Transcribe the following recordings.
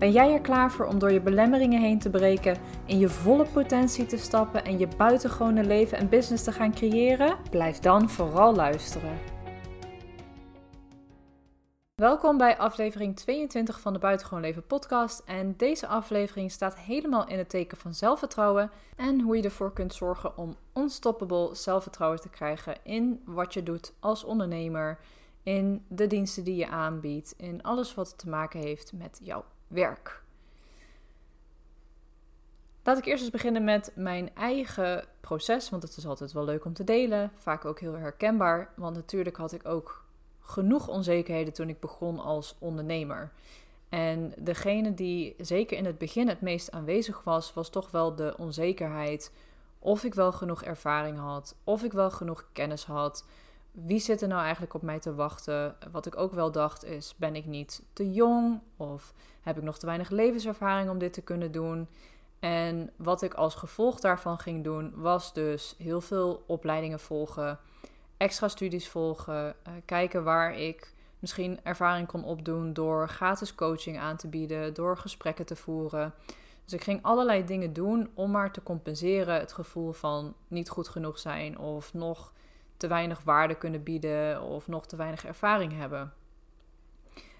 Ben jij er klaar voor om door je belemmeringen heen te breken, in je volle potentie te stappen en je buitengewone leven en business te gaan creëren? Blijf dan vooral luisteren. Welkom bij aflevering 22 van de Buitengewoon Leven podcast. En deze aflevering staat helemaal in het teken van zelfvertrouwen en hoe je ervoor kunt zorgen om unstoppable zelfvertrouwen te krijgen in wat je doet als ondernemer, in de diensten die je aanbiedt, in alles wat te maken heeft met jouw werk. Laat ik eerst eens beginnen met mijn eigen proces, want het is altijd wel leuk om te delen, vaak ook heel herkenbaar, want natuurlijk had ik ook genoeg onzekerheden toen ik begon als ondernemer. En degene die zeker in het begin het meest aanwezig was, was toch wel de onzekerheid of ik wel genoeg ervaring had, of ik wel genoeg kennis had. Wie zit er nou eigenlijk op mij te wachten? Wat ik ook wel dacht is: ben ik niet te jong? Of heb ik nog te weinig levenservaring om dit te kunnen doen? En wat ik als gevolg daarvan ging doen, was dus heel veel opleidingen volgen extra studies volgen, uh, kijken waar ik misschien ervaring kon opdoen door gratis coaching aan te bieden, door gesprekken te voeren. Dus ik ging allerlei dingen doen om maar te compenseren het gevoel van niet goed genoeg zijn of nog te weinig waarde kunnen bieden of nog te weinig ervaring hebben.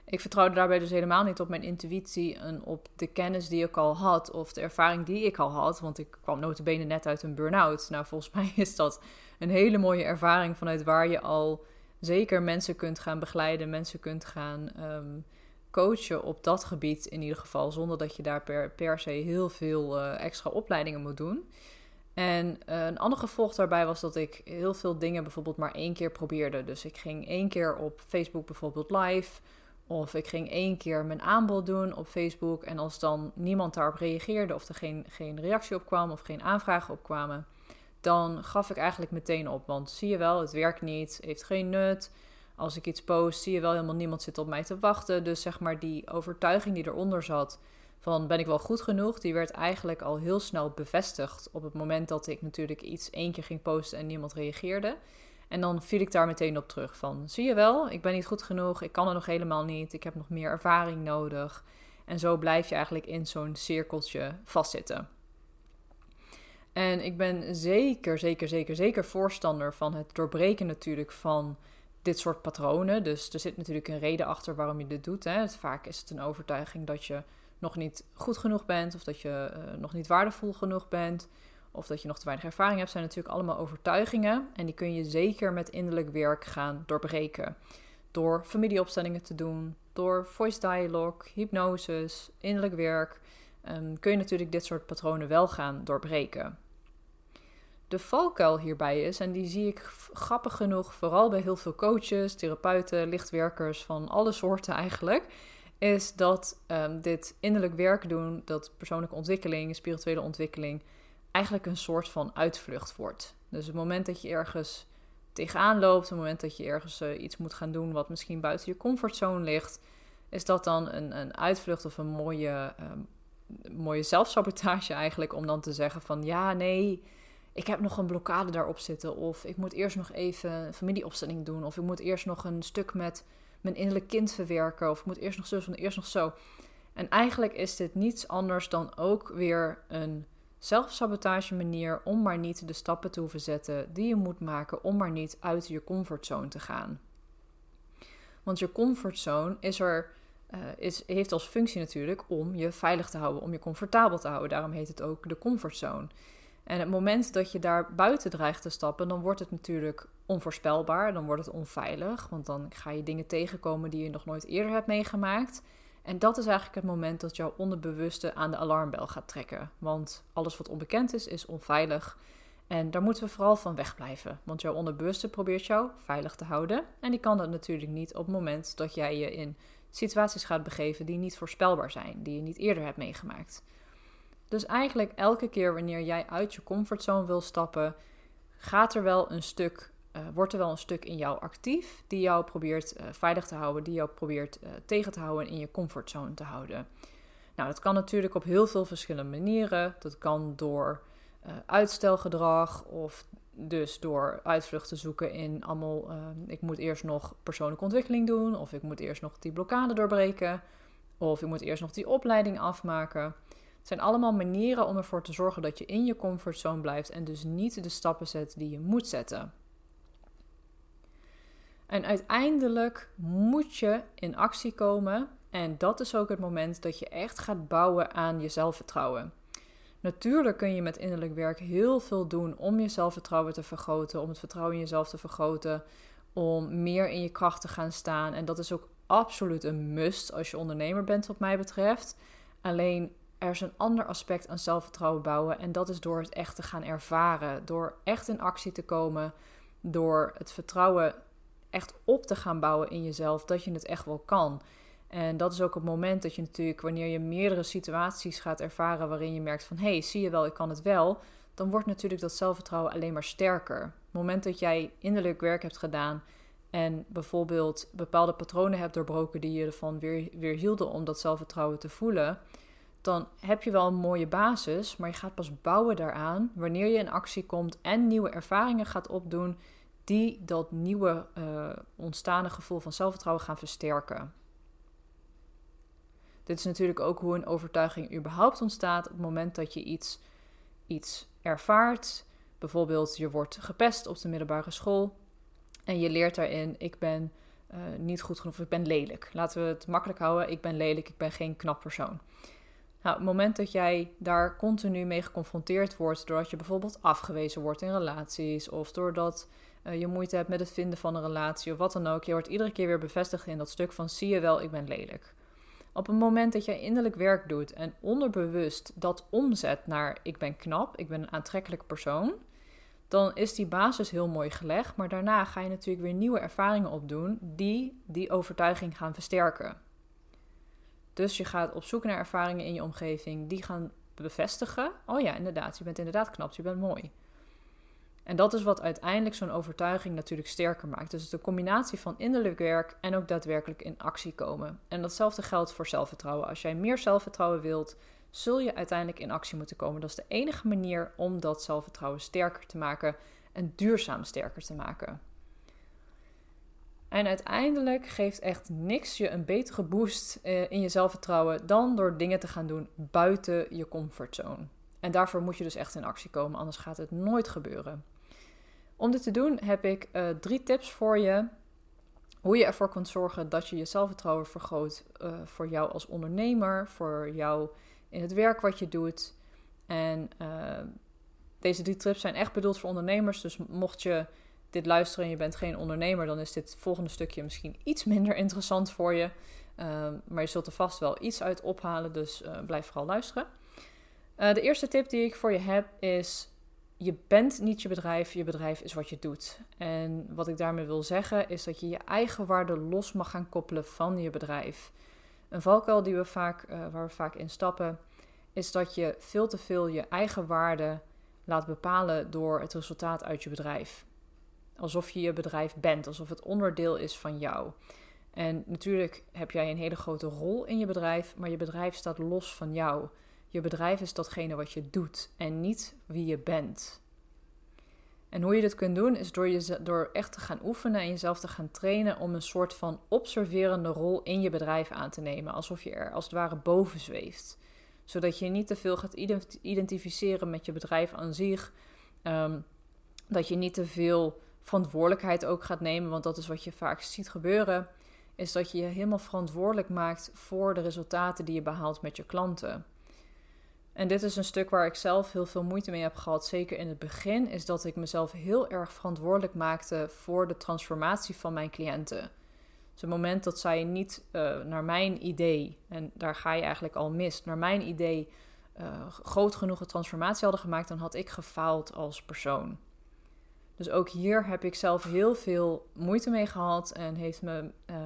Ik vertrouwde daarbij dus helemaal niet op mijn intuïtie en op de kennis die ik al had of de ervaring die ik al had, want ik kwam notabene net uit een burn-out. Nou, volgens mij is dat een hele mooie ervaring vanuit waar je al zeker mensen kunt gaan begeleiden, mensen kunt gaan ehm, coachen op dat gebied in ieder geval, zonder dat je daar per, per se heel veel uh, extra opleidingen moet doen. En uh, een ander gevolg daarbij was dat ik heel veel dingen bijvoorbeeld maar één keer probeerde. Dus ik ging één keer op Facebook bijvoorbeeld live. Of ik ging één keer mijn aanbod doen op Facebook. En als dan niemand daarop reageerde, of er geen, geen reactie op kwam, of geen aanvragen op kwamen, dan gaf ik eigenlijk meteen op. Want zie je wel, het werkt niet, heeft geen nut. Als ik iets post, zie je wel helemaal niemand zit op mij te wachten. Dus zeg maar die overtuiging die eronder zat van ben ik wel goed genoeg, die werd eigenlijk al heel snel bevestigd op het moment dat ik natuurlijk iets één keer ging posten en niemand reageerde. En dan viel ik daar meteen op terug van zie je wel, ik ben niet goed genoeg, ik kan er nog helemaal niet, ik heb nog meer ervaring nodig. En zo blijf je eigenlijk in zo'n cirkeltje vastzitten. En ik ben zeker, zeker, zeker, zeker voorstander van het doorbreken natuurlijk van dit soort patronen. Dus er zit natuurlijk een reden achter waarom je dit doet. Hè. Vaak is het een overtuiging dat je nog niet goed genoeg bent, of dat je uh, nog niet waardevol genoeg bent, of dat je nog te weinig ervaring hebt, zijn natuurlijk allemaal overtuigingen. En die kun je zeker met innerlijk werk gaan doorbreken. Door familieopstellingen te doen, door voice dialogue, hypnosis, innerlijk werk um, kun je natuurlijk dit soort patronen wel gaan doorbreken. De valkuil hierbij is, en die zie ik grappig genoeg vooral bij heel veel coaches, therapeuten, lichtwerkers van alle soorten eigenlijk, is dat um, dit innerlijk werk doen, dat persoonlijke ontwikkeling, spirituele ontwikkeling, eigenlijk een soort van uitvlucht wordt. Dus het moment dat je ergens tegenaan loopt, het moment dat je ergens uh, iets moet gaan doen wat misschien buiten je comfortzone ligt, is dat dan een, een uitvlucht of een mooie um, mooie zelfsabotage eigenlijk om dan te zeggen van ja, nee, ik heb nog een blokkade daarop zitten. Of ik moet eerst nog even een familieopstelling doen. Of ik moet eerst nog een stuk met mijn innerlijk kind verwerken. Of ik moet eerst nog zo of eerst nog zo. En eigenlijk is dit niets anders dan ook weer een zelfsabotage manier om maar niet de stappen te hoeven zetten die je moet maken om maar niet uit je comfortzone te gaan. Want je comfortzone is er uh, is, heeft als functie natuurlijk om je veilig te houden, om je comfortabel te houden. Daarom heet het ook de comfortzone. En het moment dat je daar buiten dreigt te stappen, dan wordt het natuurlijk onvoorspelbaar, dan wordt het onveilig, want dan ga je dingen tegenkomen die je nog nooit eerder hebt meegemaakt. En dat is eigenlijk het moment dat jouw onderbewuste aan de alarmbel gaat trekken. Want alles wat onbekend is, is onveilig. En daar moeten we vooral van wegblijven. Want jouw onderbewuste probeert jou veilig te houden. En die kan dat natuurlijk niet op het moment dat jij je in situaties gaat begeven die niet voorspelbaar zijn, die je niet eerder hebt meegemaakt. Dus eigenlijk elke keer wanneer jij uit je comfortzone wil stappen, gaat er wel een stuk uh, wordt er wel een stuk in jou actief die jou probeert uh, veilig te houden, die jou probeert uh, tegen te houden en in je comfortzone te houden. Nou, dat kan natuurlijk op heel veel verschillende manieren. Dat kan door uitstelgedrag of dus door uitvluchten zoeken in allemaal, ik moet eerst nog persoonlijke ontwikkeling doen, of ik moet eerst nog die blokkade doorbreken, of ik moet eerst nog die opleiding afmaken. Het zijn allemaal manieren om ervoor te zorgen dat je in je comfortzone blijft en dus niet de stappen zet die je moet zetten. En uiteindelijk moet je in actie komen. En dat is ook het moment dat je echt gaat bouwen aan je zelfvertrouwen. Natuurlijk kun je met innerlijk werk heel veel doen om je zelfvertrouwen te vergroten, om het vertrouwen in jezelf te vergroten, om meer in je kracht te gaan staan. En dat is ook absoluut een must als je ondernemer bent, wat mij betreft. Alleen er is een ander aspect aan zelfvertrouwen bouwen en dat is door het echt te gaan ervaren, door echt in actie te komen, door het vertrouwen echt op te gaan bouwen in jezelf dat je het echt wel kan. En dat is ook het moment dat je natuurlijk, wanneer je meerdere situaties gaat ervaren waarin je merkt van hé, hey, zie je wel, ik kan het wel, dan wordt natuurlijk dat zelfvertrouwen alleen maar sterker. Het moment dat jij innerlijk werk hebt gedaan en bijvoorbeeld bepaalde patronen hebt doorbroken die je ervan weer, weer hielden om dat zelfvertrouwen te voelen, dan heb je wel een mooie basis, maar je gaat pas bouwen daaraan wanneer je in actie komt en nieuwe ervaringen gaat opdoen die dat nieuwe uh, ontstaande gevoel van zelfvertrouwen gaan versterken. Dit is natuurlijk ook hoe een overtuiging überhaupt ontstaat op het moment dat je iets, iets ervaart. Bijvoorbeeld, je wordt gepest op de middelbare school en je leert daarin: ik ben uh, niet goed genoeg, ik ben lelijk. Laten we het makkelijk houden: ik ben lelijk, ik ben geen knap persoon. Nou, het moment dat jij daar continu mee geconfronteerd wordt, doordat je bijvoorbeeld afgewezen wordt in relaties, of doordat uh, je moeite hebt met het vinden van een relatie of wat dan ook. Je wordt iedere keer weer bevestigd in dat stuk van zie je wel, ik ben lelijk. Op het moment dat jij innerlijk werk doet en onderbewust dat omzet naar ik ben knap, ik ben een aantrekkelijk persoon, dan is die basis heel mooi gelegd. Maar daarna ga je natuurlijk weer nieuwe ervaringen opdoen die die overtuiging gaan versterken. Dus je gaat op zoek naar ervaringen in je omgeving die gaan bevestigen: oh ja, inderdaad, je bent inderdaad knap, je bent mooi. En dat is wat uiteindelijk zo'n overtuiging natuurlijk sterker maakt. Dus de combinatie van innerlijk werk en ook daadwerkelijk in actie komen. En datzelfde geldt voor zelfvertrouwen. Als jij meer zelfvertrouwen wilt, zul je uiteindelijk in actie moeten komen. Dat is de enige manier om dat zelfvertrouwen sterker te maken en duurzaam sterker te maken. En uiteindelijk geeft echt niks je een betere boost eh, in je zelfvertrouwen dan door dingen te gaan doen buiten je comfortzone. En daarvoor moet je dus echt in actie komen, anders gaat het nooit gebeuren. Om dit te doen heb ik uh, drie tips voor je. Hoe je ervoor kunt zorgen dat je je zelfvertrouwen vergroot uh, voor jou als ondernemer, voor jou in het werk wat je doet. En deze drie tips zijn echt bedoeld voor ondernemers. Dus mocht je dit luisteren en je bent geen ondernemer, dan is dit volgende stukje misschien iets minder interessant voor je. maar je zult er vast wel iets uit ophalen, dus blijf vooral luisteren. de eerste tip die ik voor je heb is je bent niet je bedrijf, je bedrijf is wat je doet. En wat ik daarmee wil zeggen is dat je je eigen waarde los mag gaan koppelen van je bedrijf. Een valkuil die we vaak, uh, waar we vaak in stappen, is dat je veel te veel je eigen waarde laat bepalen door het resultaat uit je bedrijf. Alsof je je bedrijf bent, alsof het onderdeel is van jou. En natuurlijk heb jij een hele grote rol in je bedrijf, maar je bedrijf staat los van jou. Je bedrijf is datgene wat je doet en niet wie je bent. En hoe je dit kunt doen is door, je, door echt te gaan oefenen en jezelf te gaan trainen om een soort van observerende rol in je bedrijf aan te nemen. Alsof je er als het ware boven zweeft. Zodat je niet te veel gaat identificeren met je bedrijf aan zich. Um, dat je niet te veel verantwoordelijkheid ook gaat nemen, want dat is wat je vaak ziet gebeuren. Is dat je je helemaal verantwoordelijk maakt voor de resultaten die je behaalt met je klanten. En dit is een stuk waar ik zelf heel veel moeite mee heb gehad, zeker in het begin, is dat ik mezelf heel erg verantwoordelijk maakte voor de transformatie van mijn cliënten. Dus het moment dat zij niet uh, naar mijn idee, en daar ga je eigenlijk al mis, naar mijn idee uh, groot genoeg een transformatie hadden gemaakt, dan had ik gefaald als persoon. Dus ook hier heb ik zelf heel veel moeite mee gehad en heeft me uh,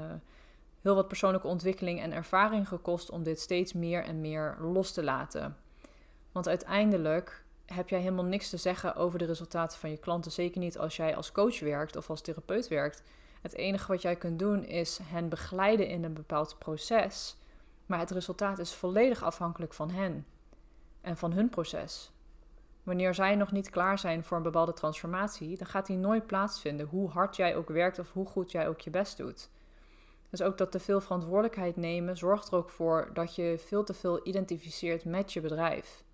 heel wat persoonlijke ontwikkeling en ervaring gekost om dit steeds meer en meer los te laten. Want uiteindelijk heb jij helemaal niks te zeggen over de resultaten van je klanten. Zeker niet als jij als coach werkt of als therapeut werkt. Het enige wat jij kunt doen is hen begeleiden in een bepaald proces. Maar het resultaat is volledig afhankelijk van hen en van hun proces. Wanneer zij nog niet klaar zijn voor een bepaalde transformatie, dan gaat die nooit plaatsvinden, hoe hard jij ook werkt of hoe goed jij ook je best doet. Dus ook dat te veel verantwoordelijkheid nemen zorgt er ook voor dat je veel te veel identificeert met je bedrijf.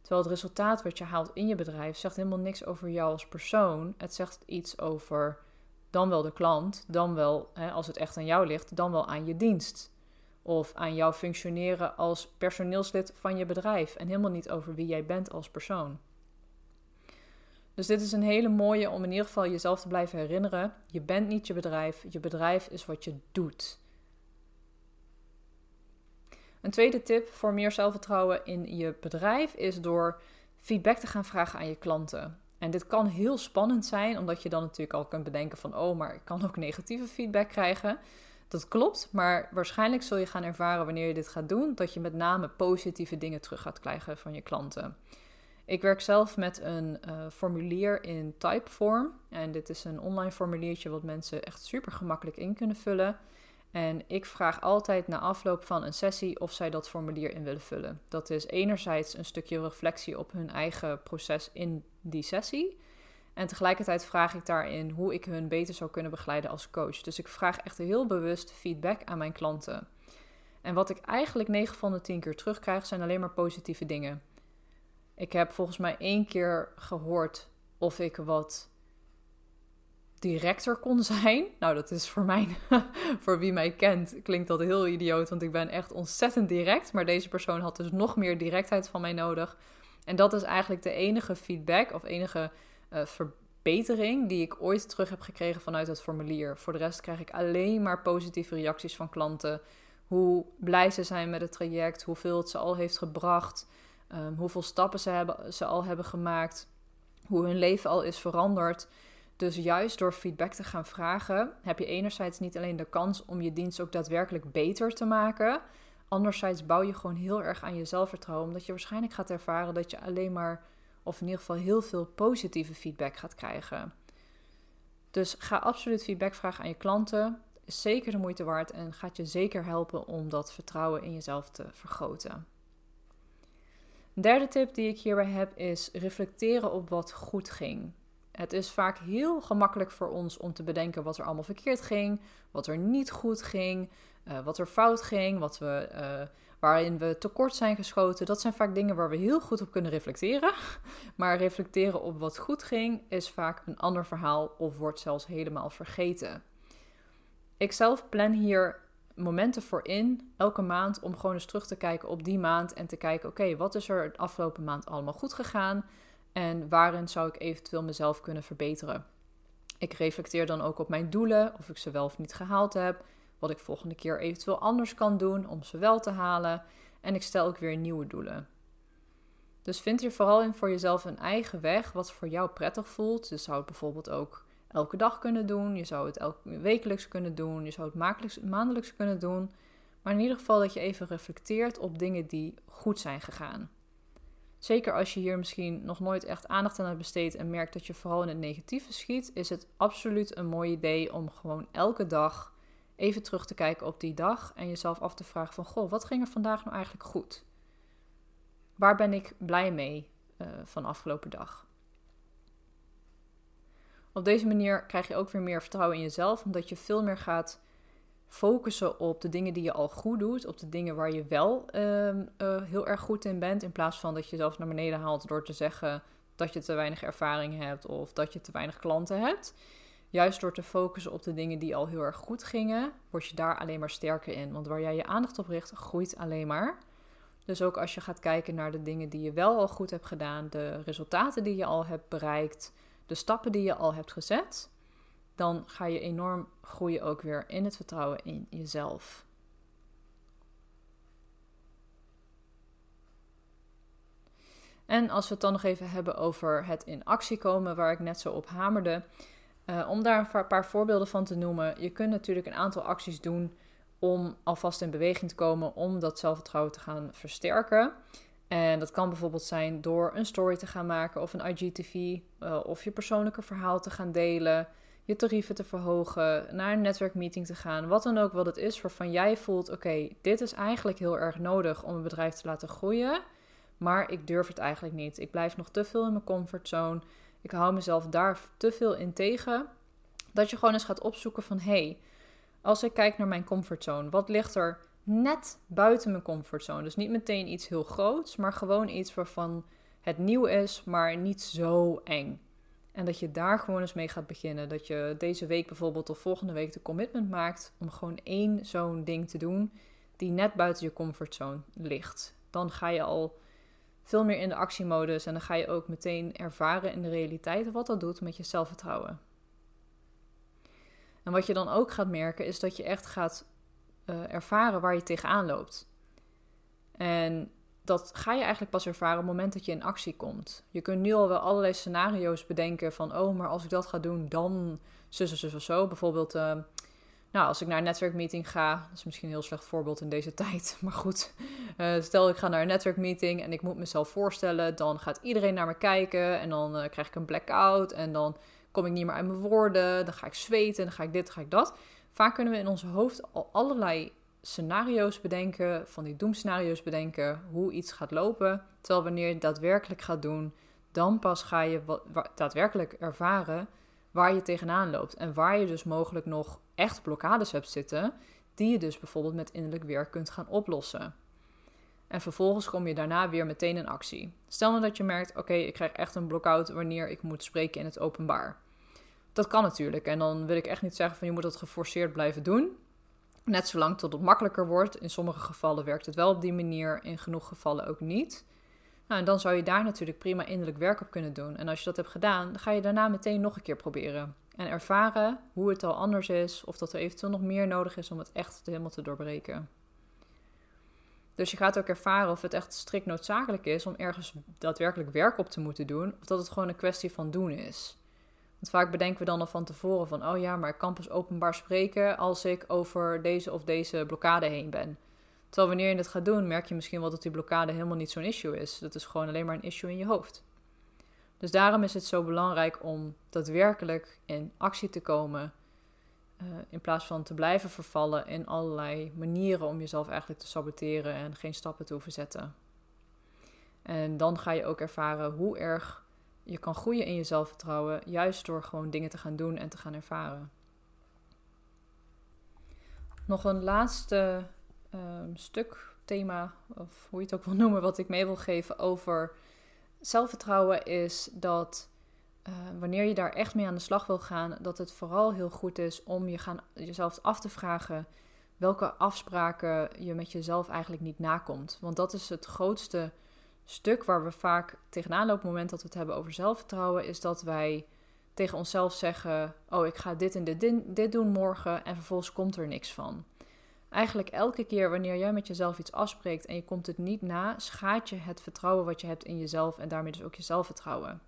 Terwijl het resultaat wat je haalt in je bedrijf zegt helemaal niks over jou als persoon. Het zegt iets over dan wel de klant, dan wel, hè, als het echt aan jou ligt, dan wel aan je dienst. Of aan jouw functioneren als personeelslid van je bedrijf. En helemaal niet over wie jij bent als persoon. Dus dit is een hele mooie om in ieder geval jezelf te blijven herinneren. Je bent niet je bedrijf. Je bedrijf is wat je doet. Een tweede tip voor meer zelfvertrouwen in je bedrijf is door feedback te gaan vragen aan je klanten. En dit kan heel spannend zijn, omdat je dan natuurlijk al kunt bedenken van, oh, maar ik kan ook negatieve feedback krijgen. Dat klopt, maar waarschijnlijk zul je gaan ervaren wanneer je dit gaat doen, dat je met name positieve dingen terug gaat krijgen van je klanten. Ik werk zelf met een uh, formulier in Typeform. En dit is een online formuliertje wat mensen echt super gemakkelijk in kunnen vullen. En ik vraag altijd na afloop van een sessie of zij dat formulier in willen vullen. Dat is enerzijds een stukje reflectie op hun eigen proces in die sessie. En tegelijkertijd vraag ik daarin hoe ik hun beter zou kunnen begeleiden als coach. Dus ik vraag echt heel bewust feedback aan mijn klanten. En wat ik eigenlijk 9 van de 10 keer terugkrijg, zijn alleen maar positieve dingen. Ik heb volgens mij één keer gehoord of ik wat directer kon zijn. Nou, dat is voor mij, voor wie mij kent, klinkt dat heel idioot, want ik ben echt ontzettend direct. Maar deze persoon had dus nog meer directheid van mij nodig. En dat is eigenlijk de enige feedback of enige uh, verbetering die ik ooit terug heb gekregen vanuit het formulier. Voor de rest krijg ik alleen maar positieve reacties van klanten. Hoe blij ze zijn met het traject, hoeveel het ze al heeft gebracht, um, hoeveel stappen ze, hebben, ze al hebben gemaakt, hoe hun leven al is veranderd. Dus juist door feedback te gaan vragen, heb je enerzijds niet alleen de kans om je dienst ook daadwerkelijk beter te maken. Anderzijds bouw je gewoon heel erg aan je zelfvertrouwen, omdat je waarschijnlijk gaat ervaren dat je alleen maar of in ieder geval heel veel positieve feedback gaat krijgen. Dus ga absoluut feedback vragen aan je klanten. Is zeker de moeite waard en gaat je zeker helpen om dat vertrouwen in jezelf te vergroten. Een derde tip die ik hierbij heb is reflecteren op wat goed ging. Het is vaak heel gemakkelijk voor ons om te bedenken wat er allemaal verkeerd ging, wat er niet goed ging, uh, wat er fout ging, wat we uh, waarin we tekort zijn geschoten. Dat zijn vaak dingen waar we heel goed op kunnen reflecteren. Maar reflecteren op wat goed ging is vaak een ander verhaal of wordt zelfs helemaal vergeten. Ik zelf plan hier momenten voor in, elke maand, om gewoon eens terug te kijken op die maand en te kijken: oké, wat is er de afgelopen maand allemaal goed gegaan en waarin zou ik eventueel mezelf kunnen verbeteren? Ik reflecteer dan ook op mijn doelen, of ik ze wel of niet gehaald heb. Wat ik volgende keer eventueel anders kan doen om ze wel te halen. En ik stel ook weer nieuwe doelen. Dus vind hier vooral in voor jezelf een eigen weg wat voor jou prettig voelt. Je zou het bijvoorbeeld ook elke dag kunnen doen. Je zou het elke wekelijks kunnen doen. Je zou het maandelijks kunnen doen. Maar in ieder geval dat je even reflecteert op dingen die goed zijn gegaan. Zeker als je hier misschien nog nooit echt aandacht aan hebt besteed en merkt dat je vooral in het negatieve schiet, is het absoluut een mooi idee om gewoon elke dag even terug te kijken op die dag en jezelf af te vragen van, goh, wat ging er vandaag nou eigenlijk goed? Waar ben ik blij mee uh, van afgelopen dag? Op deze manier krijg je ook weer meer vertrouwen in jezelf, omdat je veel meer gaat focussen op de dingen die je al goed doet, op de dingen waar je wel uh, heel erg goed in bent, in plaats van dat je jezelf naar beneden haalt door te zeggen dat je te weinig ervaring hebt of dat je te weinig klanten hebt. Juist door te focussen op de dingen die al heel erg goed gingen, word je daar alleen maar sterker in. Want waar jij je aandacht op richt, groeit alleen maar. Dus ook als je gaat kijken naar de dingen die je wel al goed hebt gedaan, de resultaten die je al hebt bereikt, de stappen die je al hebt gezet, dan ga je enorm groeien ook weer in het vertrouwen in jezelf. En als we het dan nog even hebben over het in actie komen, waar ik net zo op hamerde. Uh, om daar een paar voorbeelden van te noemen. Je kunt natuurlijk een aantal acties doen om alvast in beweging te komen om dat zelfvertrouwen te gaan versterken. En dat kan bijvoorbeeld zijn door een story te gaan maken of een IGTV, uh, of je persoonlijke verhaal te gaan delen, je tarieven te verhogen, naar een netwerkmeeting te gaan, wat dan ook wat het is waarvan jij voelt: oké, dit is eigenlijk heel erg nodig om een bedrijf te laten groeien, maar ik durf het eigenlijk niet. Ik blijf nog te veel in mijn comfortzone. Ik hou mezelf daar te veel in tegen. Dat je gewoon eens gaat opzoeken van hé, hey, als ik kijk naar mijn comfortzone, wat ligt er net buiten mijn comfortzone? Dus niet meteen iets heel groots, maar gewoon iets waarvan het nieuw is, maar niet zo eng. En dat je daar gewoon eens mee gaat beginnen. Dat je deze week bijvoorbeeld of volgende week de commitment maakt om gewoon één zo'n ding te doen die net buiten je comfortzone ligt. Dan ga je al veel meer in de actiemodus en dan ga je ook meteen ervaren in de realiteit wat dat doet met je zelfvertrouwen. En wat je dan ook gaat merken is dat je echt gaat uh, ervaren waar je tegenaan loopt. En dat ga je eigenlijk pas ervaren op het moment dat je in actie komt. Je kunt nu al wel allerlei scenario's bedenken van, oh, maar als ik dat ga doen, dan zus, zus of zo. Bijvoorbeeld, uh, nou, als ik naar een netwerkmeeting ga, dat is misschien een heel slecht voorbeeld in deze tijd, maar goed. Uh, stel ik ga naar een netwerkmeeting en ik moet mezelf voorstellen, dan gaat iedereen naar me kijken en dan uh, krijg ik een blackout en dan kom ik niet meer uit mijn woorden, dan ga ik zweten, dan ga ik dit, dan ga ik dat. Vaak kunnen we in ons hoofd al allerlei scenario's bedenken, van die doemscenario's bedenken, hoe iets gaat lopen. Terwijl wanneer je daadwerkelijk gaat doen, dan pas ga je daadwerkelijk ervaren waar je tegenaan loopt. En waar je dus mogelijk nog echt blokkades hebt zitten, die je dus bijvoorbeeld met innerlijk werk kunt gaan oplossen. En vervolgens kom je daarna weer meteen in actie. Stel nou dat je merkt, oké, ik krijg echt een blockout wanneer ik moet spreken in het openbaar. Dat kan natuurlijk. En dan wil ik echt niet zeggen van je moet dat geforceerd blijven doen. Net zolang tot het makkelijker wordt. In sommige gevallen werkt het wel op die manier, in genoeg gevallen ook niet. Nou, en dan zou je daar natuurlijk prima innerlijk werk op kunnen doen. En als je dat hebt gedaan, dan ga je daarna meteen nog een keer proberen. En ervaren hoe het al anders is, of dat er eventueel nog meer nodig is om het echt helemaal te doorbreken. Dus je gaat ook ervaren of het echt strikt noodzakelijk is om ergens daadwerkelijk werk op te moeten doen, of dat het gewoon een kwestie van doen is. Want vaak bedenken we dan al van tevoren van, oh ja, maar ik kan pas openbaar spreken als ik over deze of deze blokkade heen ben. Terwijl wanneer je het gaat doen, merk je misschien wel dat die blokkade helemaal niet zo'n issue is. Dat is gewoon alleen maar een issue in je hoofd. Dus daarom is het zo belangrijk om daadwerkelijk in actie te komen. Uh, in plaats van te blijven vervallen in allerlei manieren om jezelf eigenlijk te saboteren en geen stappen te hoeven zetten. En dan ga je ook ervaren hoe erg je kan groeien in je zelfvertrouwen, juist door gewoon dingen te gaan doen en te gaan ervaren. Nog een laatste um, stuk, thema, of hoe je het ook wil noemen, wat ik mee wil geven over zelfvertrouwen, is dat uh, wanneer je daar echt mee aan de slag wil gaan, dat het vooral heel goed is om je gaan, jezelf af te vragen welke afspraken je met jezelf eigenlijk niet nakomt. Want dat is het grootste stuk waar we vaak tegenaan lopen op het moment dat we het hebben over zelfvertrouwen, is dat wij tegen onszelf zeggen: Oh, ik ga dit en dit doen morgen, en vervolgens komt er niks van. Eigenlijk elke keer wanneer jij met jezelf iets afspreekt en je komt het niet na, schaadt je het vertrouwen wat je hebt in jezelf en daarmee dus ook je zelfvertrouwen.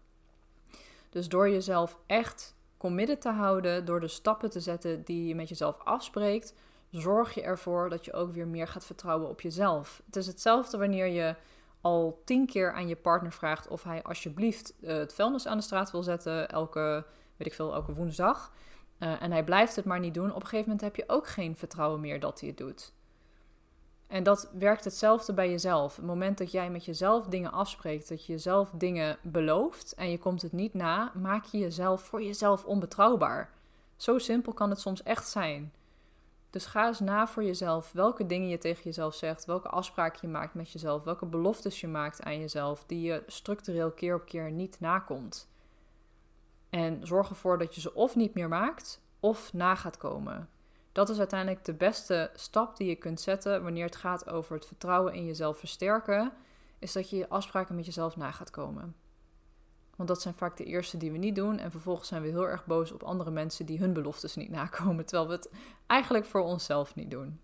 Dus door jezelf echt committed te houden, door de stappen te zetten die je met jezelf afspreekt, zorg je ervoor dat je ook weer meer gaat vertrouwen op jezelf. Het is hetzelfde wanneer je al tien keer aan je partner vraagt of hij alsjeblieft uh, het vuilnis aan de straat wil zetten, elke, weet ik veel, elke woensdag. Uh, en hij blijft het maar niet doen. Op een gegeven moment heb je ook geen vertrouwen meer dat hij het doet. En dat werkt hetzelfde bij jezelf. Het moment dat jij met jezelf dingen afspreekt, dat je jezelf dingen belooft en je komt het niet na, maak je jezelf voor jezelf onbetrouwbaar. Zo simpel kan het soms echt zijn. Dus ga eens na voor jezelf welke dingen je tegen jezelf zegt, welke afspraken je maakt met jezelf, welke beloftes je maakt aan jezelf die je structureel keer op keer niet nakomt. En zorg ervoor dat je ze of niet meer maakt of na gaat komen. Dat is uiteindelijk de beste stap die je kunt zetten wanneer het gaat over het vertrouwen in jezelf versterken, is dat je je afspraken met jezelf na gaat komen. Want dat zijn vaak de eerste die we niet doen. En vervolgens zijn we heel erg boos op andere mensen die hun beloftes niet nakomen. Terwijl we het eigenlijk voor onszelf niet doen.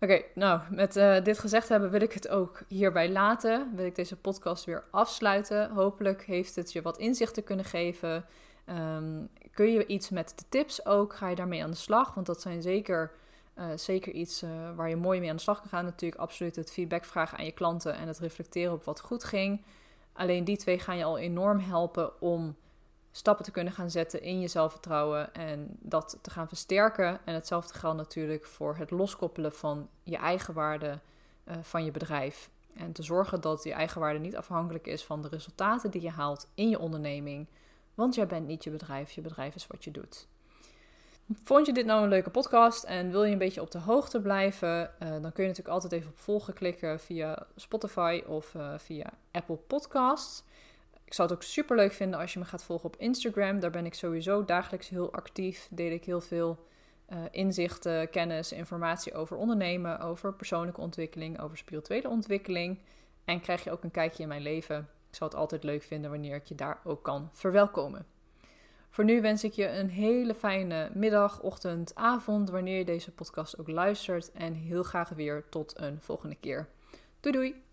Oké, nou, met uh, dit gezegd hebben wil ik het ook hierbij laten. Wil ik deze podcast weer afsluiten. Hopelijk heeft het je wat inzichten kunnen geven. Um, kun je iets met de tips ook? Ga je daarmee aan de slag? Want dat zijn zeker Uh, zeker iets uh, waar je mooi mee aan de slag kan gaan. Natuurlijk absoluut het feedback vragen aan je klanten en het reflecteren op wat goed ging. Alleen die twee gaan je al enorm helpen om stappen te kunnen gaan zetten in je zelfvertrouwen en dat te gaan versterken. En hetzelfde geldt natuurlijk voor het loskoppelen van je eigen waarde uh, van je bedrijf. En te zorgen dat je eigen waarde niet afhankelijk is van de resultaten die je haalt in je onderneming. Want jij bent niet je bedrijf, je bedrijf is wat je doet. Vond je dit nou een leuke podcast en wil je een beetje op de hoogte blijven? Uh, dan kun je natuurlijk altijd even op volgen klikken via Spotify of uh, via Apple Podcasts. Ik zou het ook super leuk vinden als je me gaat volgen op Instagram. Daar ben ik sowieso dagelijks heel actief. Deel ik heel veel uh, inzichten, kennis, informatie over ondernemen, over persoonlijke ontwikkeling, over spirituele ontwikkeling. En krijg je ook een kijkje in mijn leven. Ik zou het altijd leuk vinden wanneer ik je daar ook kan verwelkomen. Voor nu wens ik je een hele fijne middag, ochtend, avond, wanneer je deze podcast ook luistert. En heel graag weer tot een volgende keer. Doei doei!